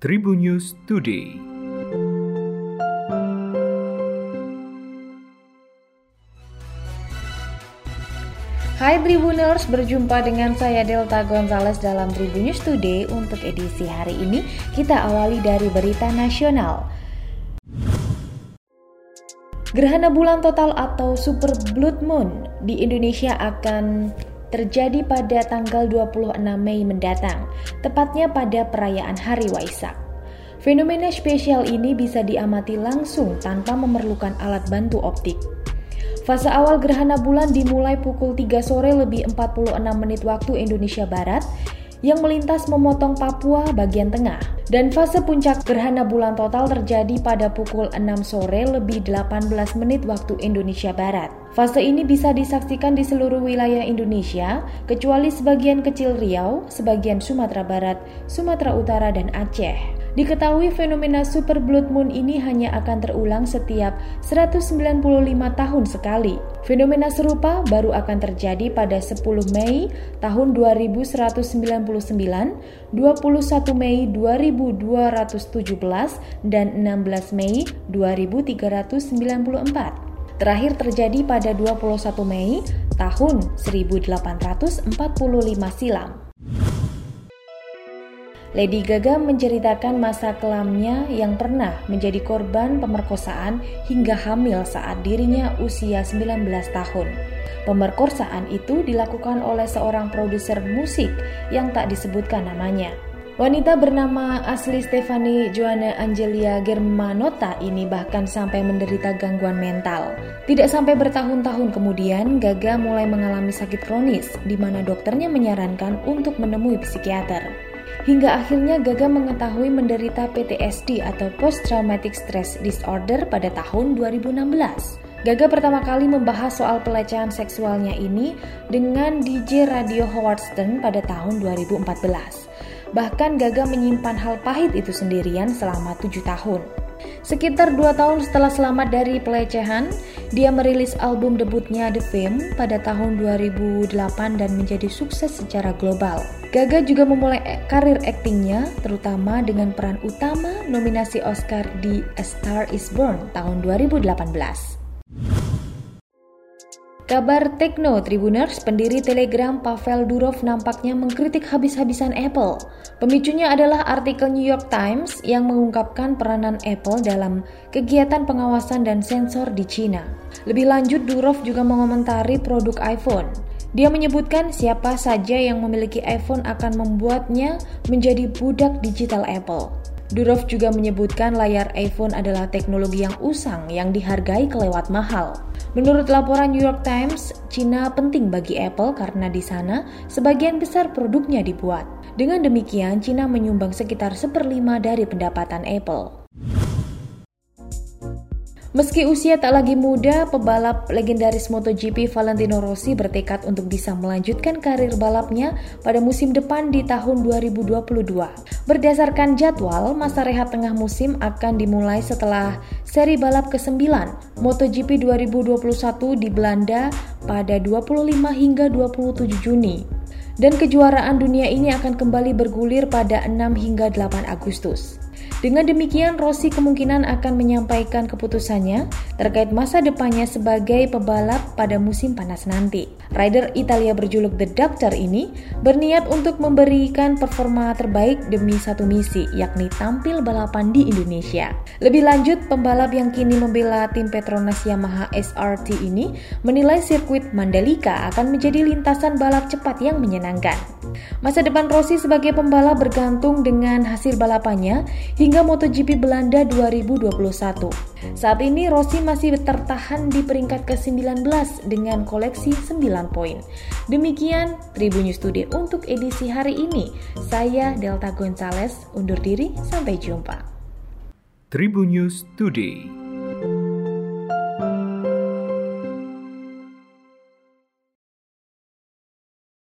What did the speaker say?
Tribun News Today. Hai Tribuners, berjumpa dengan saya Delta Gonzales dalam Tribun News Today untuk edisi hari ini. Kita awali dari berita nasional. Gerhana bulan total atau super blood moon di Indonesia akan terjadi pada tanggal 26 Mei mendatang, tepatnya pada perayaan Hari Waisak. Fenomena spesial ini bisa diamati langsung tanpa memerlukan alat bantu optik. Fase awal gerhana bulan dimulai pukul 3 sore lebih 46 menit waktu Indonesia Barat yang melintas memotong Papua bagian tengah. Dan fase puncak gerhana bulan total terjadi pada pukul 6 sore lebih 18 menit waktu Indonesia Barat. Fase ini bisa disaksikan di seluruh wilayah Indonesia, kecuali sebagian kecil Riau, sebagian Sumatera Barat, Sumatera Utara, dan Aceh. Diketahui fenomena super blood moon ini hanya akan terulang setiap 195 tahun sekali. Fenomena serupa baru akan terjadi pada 10 Mei tahun 2199, 21 Mei 2217, dan 16 Mei 2394. Terakhir terjadi pada 21 Mei tahun 1845 silam. Lady Gaga menceritakan masa kelamnya yang pernah menjadi korban pemerkosaan hingga hamil saat dirinya usia 19 tahun. Pemerkosaan itu dilakukan oleh seorang produser musik yang tak disebutkan namanya. Wanita bernama asli Stefani Joanna Angelia Germanota ini bahkan sampai menderita gangguan mental. Tidak sampai bertahun-tahun kemudian, Gaga mulai mengalami sakit kronis, di mana dokternya menyarankan untuk menemui psikiater hingga akhirnya Gaga mengetahui menderita PTSD atau Post Traumatic Stress Disorder pada tahun 2016. Gaga pertama kali membahas soal pelecehan seksualnya ini dengan DJ radio Howard Stern pada tahun 2014. Bahkan Gaga menyimpan hal pahit itu sendirian selama tujuh tahun. Sekitar dua tahun setelah selamat dari pelecehan, dia merilis album debutnya The Fame pada tahun 2008 dan menjadi sukses secara global. Gaga juga memulai karir aktingnya, terutama dengan peran utama nominasi Oscar di A Star Is Born tahun 2018. Kabar Tekno Tribuners, pendiri Telegram Pavel Durov nampaknya mengkritik habis-habisan Apple. Pemicunya adalah artikel New York Times yang mengungkapkan peranan Apple dalam kegiatan pengawasan dan sensor di China. Lebih lanjut, Durov juga mengomentari produk iPhone. Dia menyebutkan siapa saja yang memiliki iPhone akan membuatnya menjadi budak digital Apple. Durov juga menyebutkan layar iPhone adalah teknologi yang usang yang dihargai kelewat mahal. Menurut laporan New York Times, Cina penting bagi Apple karena di sana sebagian besar produknya dibuat. Dengan demikian, Cina menyumbang sekitar seperlima dari pendapatan Apple. Meski usia tak lagi muda, pebalap legendaris MotoGP Valentino Rossi bertekad untuk bisa melanjutkan karir balapnya pada musim depan di tahun 2022. Berdasarkan jadwal, masa rehat tengah musim akan dimulai setelah seri balap ke-9 MotoGP 2021 di Belanda pada 25 hingga 27 Juni. Dan kejuaraan dunia ini akan kembali bergulir pada 6 hingga 8 Agustus. Dengan demikian, Rossi kemungkinan akan menyampaikan keputusannya terkait masa depannya sebagai pebalap pada musim panas nanti. Rider Italia berjuluk The Doctor ini berniat untuk memberikan performa terbaik demi satu misi, yakni tampil balapan di Indonesia. Lebih lanjut, pembalap yang kini membela tim Petronas Yamaha SRT ini menilai sirkuit Mandalika akan menjadi lintasan balap cepat yang menyenangkan. Masa depan Rossi sebagai pembalap bergantung dengan hasil balapannya hingga MotoGP Belanda 2021. Saat ini Rossi masih tertahan di peringkat ke-19 dengan koleksi 9 poin. Demikian Tribun News Today untuk edisi hari ini. Saya Delta Gonzales undur diri, sampai jumpa. Tribun News Today